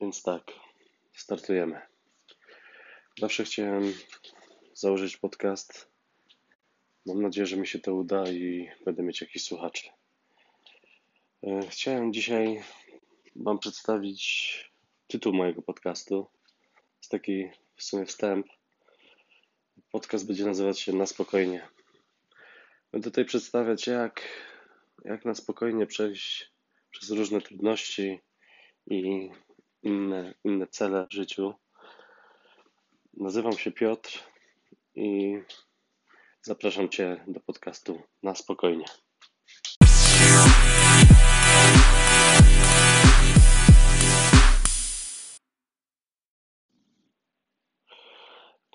Więc tak, startujemy. Zawsze chciałem założyć podcast. Mam nadzieję, że mi się to uda i będę mieć jakiś słuchaczy. E, chciałem dzisiaj Wam przedstawić tytuł mojego podcastu. Jest taki w sumie wstęp. Podcast będzie nazywać się Na spokojnie. Będę tutaj przedstawiać, jak, jak na spokojnie przejść przez różne trudności i inne, inne cele w życiu. Nazywam się Piotr i zapraszam Cię do podcastu na spokojnie.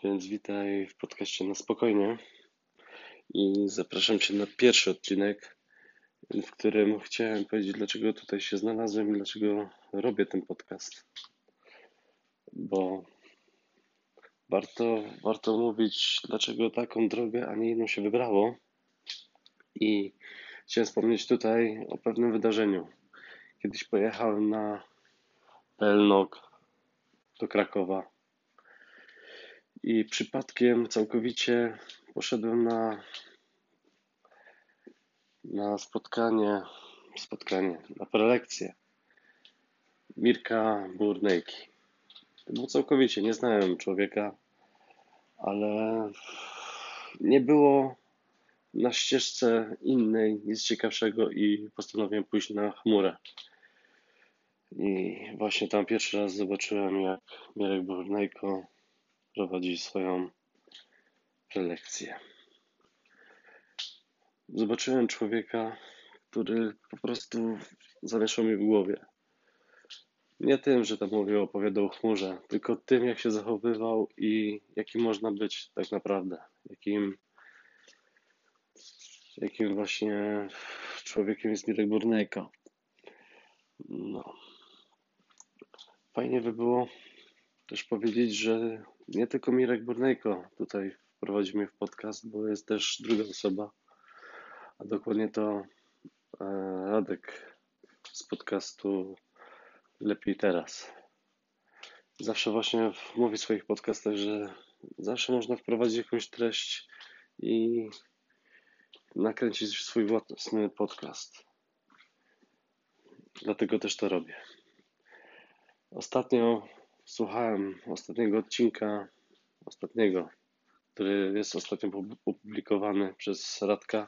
Więc witaj w podcaście na spokojnie i zapraszam Cię na pierwszy odcinek, w którym chciałem powiedzieć, dlaczego tutaj się znalazłem i dlaczego robię ten podcast. Bo warto, warto mówić, dlaczego taką drogę, a nie inną się wybrało. I chciałem wspomnieć tutaj o pewnym wydarzeniu. Kiedyś pojechałem na Pelnok do Krakowa i przypadkiem całkowicie poszedłem na, na spotkanie, spotkanie, na prelekcję Mirka Burnejki. Było całkowicie, nie znałem człowieka, ale nie było na ścieżce innej nic ciekawszego i postanowiłem pójść na chmurę. I właśnie tam pierwszy raz zobaczyłem, jak Mirek Burnejko prowadzi swoją prelekcję. Zobaczyłem człowieka, który po prostu zamieszał mi w głowie. Nie tym, że tam mówił, opowiadał o chmurze, tylko tym, jak się zachowywał i jakim można być tak naprawdę. Jakim, jakim właśnie człowiekiem jest Mirek Burnejko. No. Fajnie by było też powiedzieć, że nie tylko Mirek Burnejko tutaj wprowadzi mnie w podcast, bo jest też druga osoba, a dokładnie to e, Radek z podcastu Lepiej Teraz. Zawsze właśnie mówi w swoich podcastach, że zawsze można wprowadzić jakąś treść i nakręcić swój własny podcast. Dlatego też to robię. Ostatnio słuchałem ostatniego odcinka, ostatniego, który jest ostatnio opublikowany przez Radka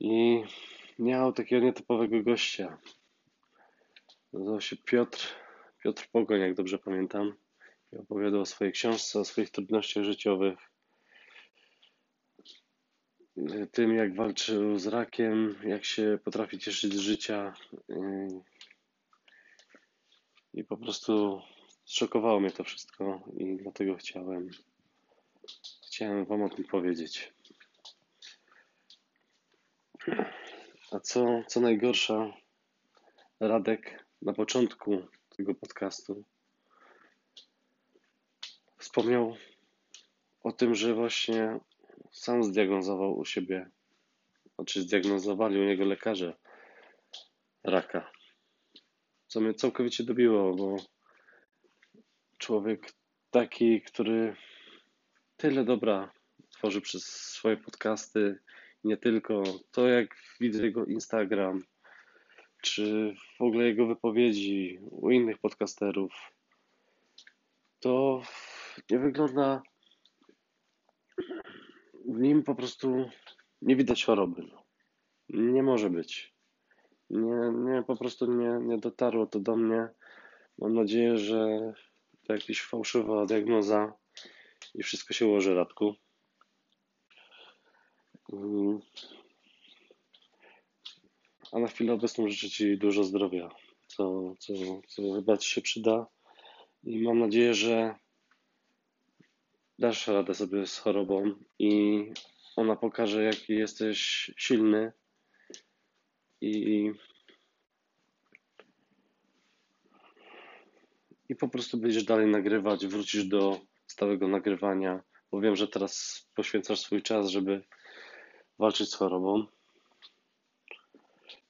i miał takiego nietypowego gościa. Nazywał się Piotr, Piotr Pogoń, jak dobrze pamiętam. I opowiadał o swojej książce, o swoich trudnościach życiowych, tym jak walczył z rakiem, jak się potrafi cieszyć z życia. I po prostu szokowało mnie to wszystko i dlatego chciałem chciałem wam o tym powiedzieć. A co, co najgorsza, Radek na początku tego podcastu wspomniał o tym, że właśnie sam zdiagnozował u siebie, znaczy zdiagnozowali u niego lekarze raka. Co mnie całkowicie dobiło, bo człowiek taki, który tyle dobra tworzy przez swoje podcasty, nie tylko to, jak widzę jego Instagram, czy w ogóle jego wypowiedzi u innych podcasterów, to nie wygląda w nim po prostu nie widać choroby. Nie może być. Nie, nie, po prostu nie, nie dotarło to do mnie. Mam nadzieję, że to jakaś fałszywa diagnoza i wszystko się ułoży, Radku. A na chwilę obecną życzę Ci dużo zdrowia, co, co, co chyba Ci się przyda. I mam nadzieję, że dasz radę sobie z chorobą i ona pokaże, jaki jesteś silny i, i po prostu będziesz dalej nagrywać, wrócisz do stałego nagrywania, bo wiem, że teraz poświęcasz swój czas, żeby walczyć z chorobą.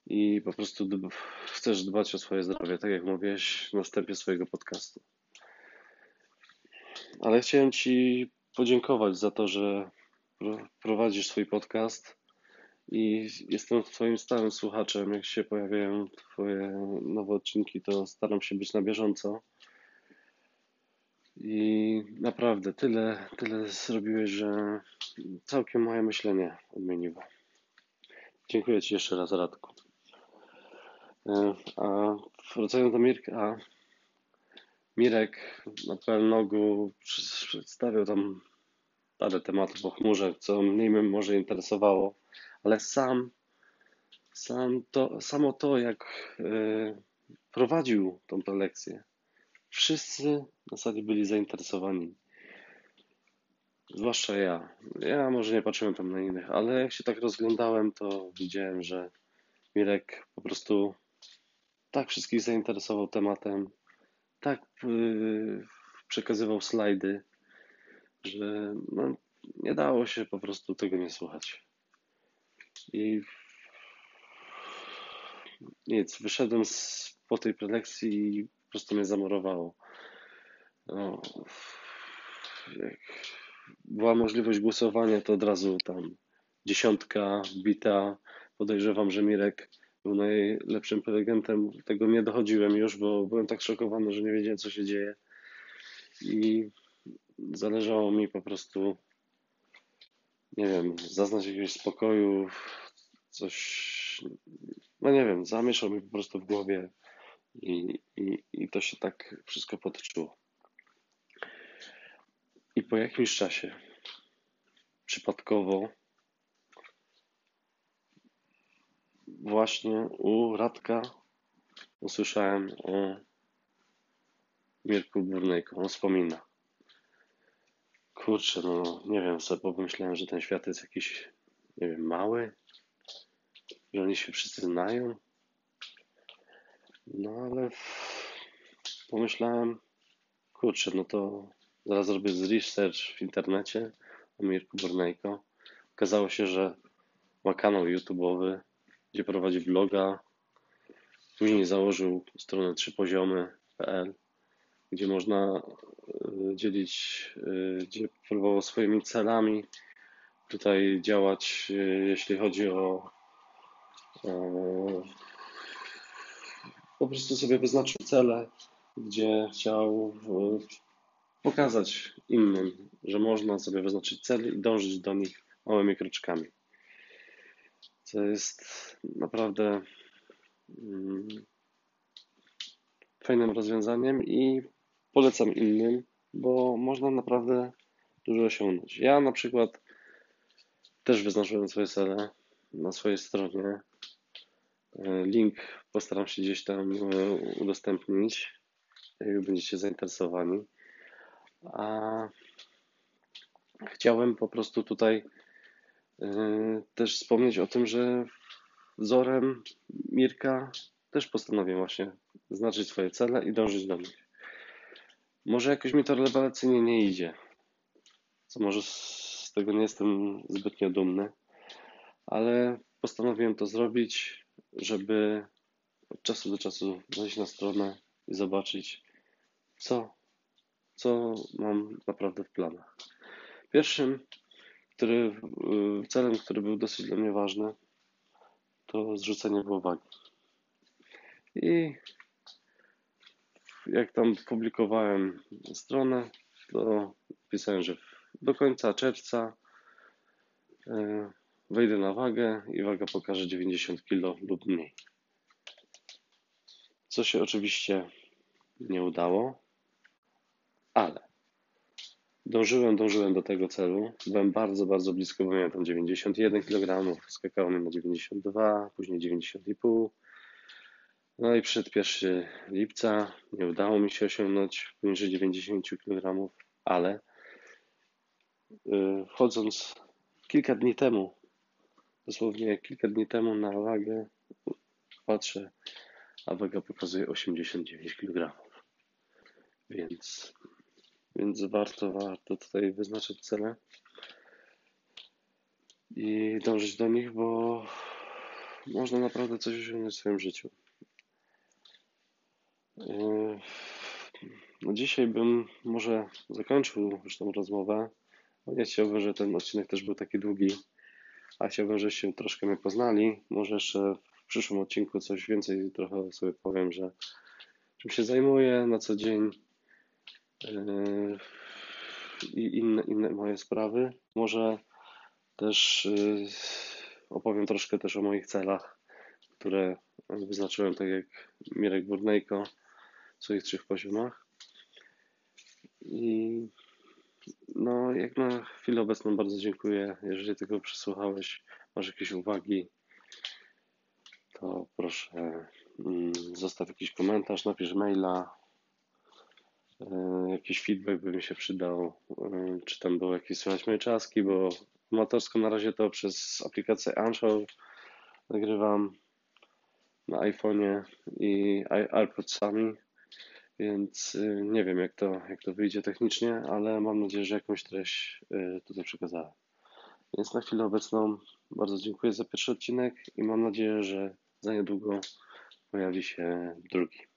i po prostu chcesz dbać o swoje zdrowie, tak jak mówiłeś na wstępie swojego podcastu. Ale chciałem Ci podziękować za to, że pro- prowadzisz swój podcast i jestem Twoim stałym słuchaczem. Jak się pojawiają Twoje nowe odcinki, to staram się być na bieżąco. I naprawdę tyle, tyle zrobiłeś, że całkiem moje myślenie odmieniło. Dziękuję Ci jeszcze raz, Radku. E, A wracając do Mirka, Mirek na PLNogu przedstawiał tam parę tematów o chmurze, co mniej mnie może interesowało, ale sam, sam to, samo to, jak e, prowadził tą prelekcję, wszyscy w zasadzie byli zainteresowani. Zwłaszcza ja. Ja może nie patrzyłem tam na innych, ale jak się tak rozglądałem, to widziałem, że Mirek po prostu tak wszystkich zainteresował tematem, tak yy, przekazywał slajdy, że no, nie dało się po prostu tego nie słuchać. I nic, wyszedłem z, po tej prelekcji po prostu mnie zamorowało. No, jak była możliwość głosowania, to od razu tam dziesiątka bita. Podejrzewam, że Mirek był najlepszym prelegentem. Tego nie dochodziłem już, bo byłem tak szokowany, że nie wiedziałem, co się dzieje. I zależało mi po prostu, nie wiem, zaznać jakiegoś spokoju, coś, no nie wiem, zamieszał mi po prostu w głowie i, i to się tak wszystko potoczyło. I po jakimś czasie, przypadkowo, właśnie u Radka usłyszałem o Mirku Burnejku. On wspomina. Kurczę, no nie wiem, sobie pomyślałem, że ten świat jest jakiś, nie wiem, mały, że oni się wszyscy znają. No ale pomyślałem, kurczę, no to zaraz zrobię research w internecie o Mirku Burnejko. Okazało się, że ma kanał YouTube'owy, gdzie prowadzi vloga. Później założył stronę trzypoziomy.pl, gdzie można y, dzielić, y, gdzie próbował swoimi celami tutaj działać, y, jeśli chodzi o, o po prostu sobie wyznaczył cele, gdzie chciał pokazać innym, że można sobie wyznaczyć cele i dążyć do nich małymi kroczkami. Co jest naprawdę mm, fajnym rozwiązaniem i polecam innym, bo można naprawdę dużo osiągnąć. Ja na przykład też wyznaczyłem swoje cele na swojej stronie. Link postaram się gdzieś tam e, udostępnić, jak będziecie zainteresowani. A chciałem po prostu tutaj e, też wspomnieć o tym, że wzorem Mirka też postanowiłem właśnie znaczyć swoje cele i dążyć do nich. Może jakoś mi to rewelacyjnie nie idzie, co może z tego nie jestem zbytnio dumny, ale postanowiłem to zrobić, żeby od czasu do czasu wejść na stronę i zobaczyć, co, co mam naprawdę w planach. Pierwszym który, y, celem, który był dosyć dla mnie ważny, to zrzucenie wagi. I jak tam publikowałem stronę, to pisałem, że do końca czerwca y, wejdę na wagę i waga pokaże 90 kg lub mniej. Co się oczywiście nie udało, ale dążyłem, dążyłem do tego celu. Byłem bardzo, bardzo blisko, bo miałem tam 91 kg, skakało mi na 92, później 90,5. No i przed 1 lipca nie udało mi się osiągnąć poniżej 90 kg, ale yy, wchodząc kilka dni temu, dosłownie kilka dni temu na wagę, patrzę, a waga pokazuje 89 kg. Więc, więc warto, warto tutaj wyznaczyć cele i dążyć do nich, bo można naprawdę coś osiągnąć w swoim życiu. Yy, no dzisiaj bym może zakończył już tą rozmowę. Nie chciałbym, że ten odcinek też był taki długi, a chciałbym, żebyście troszkę mnie poznali. Może jeszcze w przyszłym odcinku coś więcej trochę sobie powiem, że czym się zajmuję na co dzień i inne, inne moje sprawy. Może też yy, opowiem troszkę też o moich celach, które wyznaczyłem, tak jak Mirek Burnejko w swoich trzech poziomach. I no, jak na chwilę obecną bardzo dziękuję. Jeżeli tego przesłuchałeś, masz jakieś uwagi, to proszę mm, zostaw jakiś komentarz, napisz maila. E, jakiś feedback by mi się przydał, e, czy tam było jakieś słychać moje czaski, bo amatorsko na razie to przez aplikację Anchor nagrywam na iPhone'ie i AirPodsami, więc y, nie wiem jak to, jak to wyjdzie technicznie, ale mam nadzieję, że jakąś treść tutaj przekazałem. Więc na chwilę obecną bardzo dziękuję za pierwszy odcinek i mam nadzieję, że za niedługo pojawi się drugi.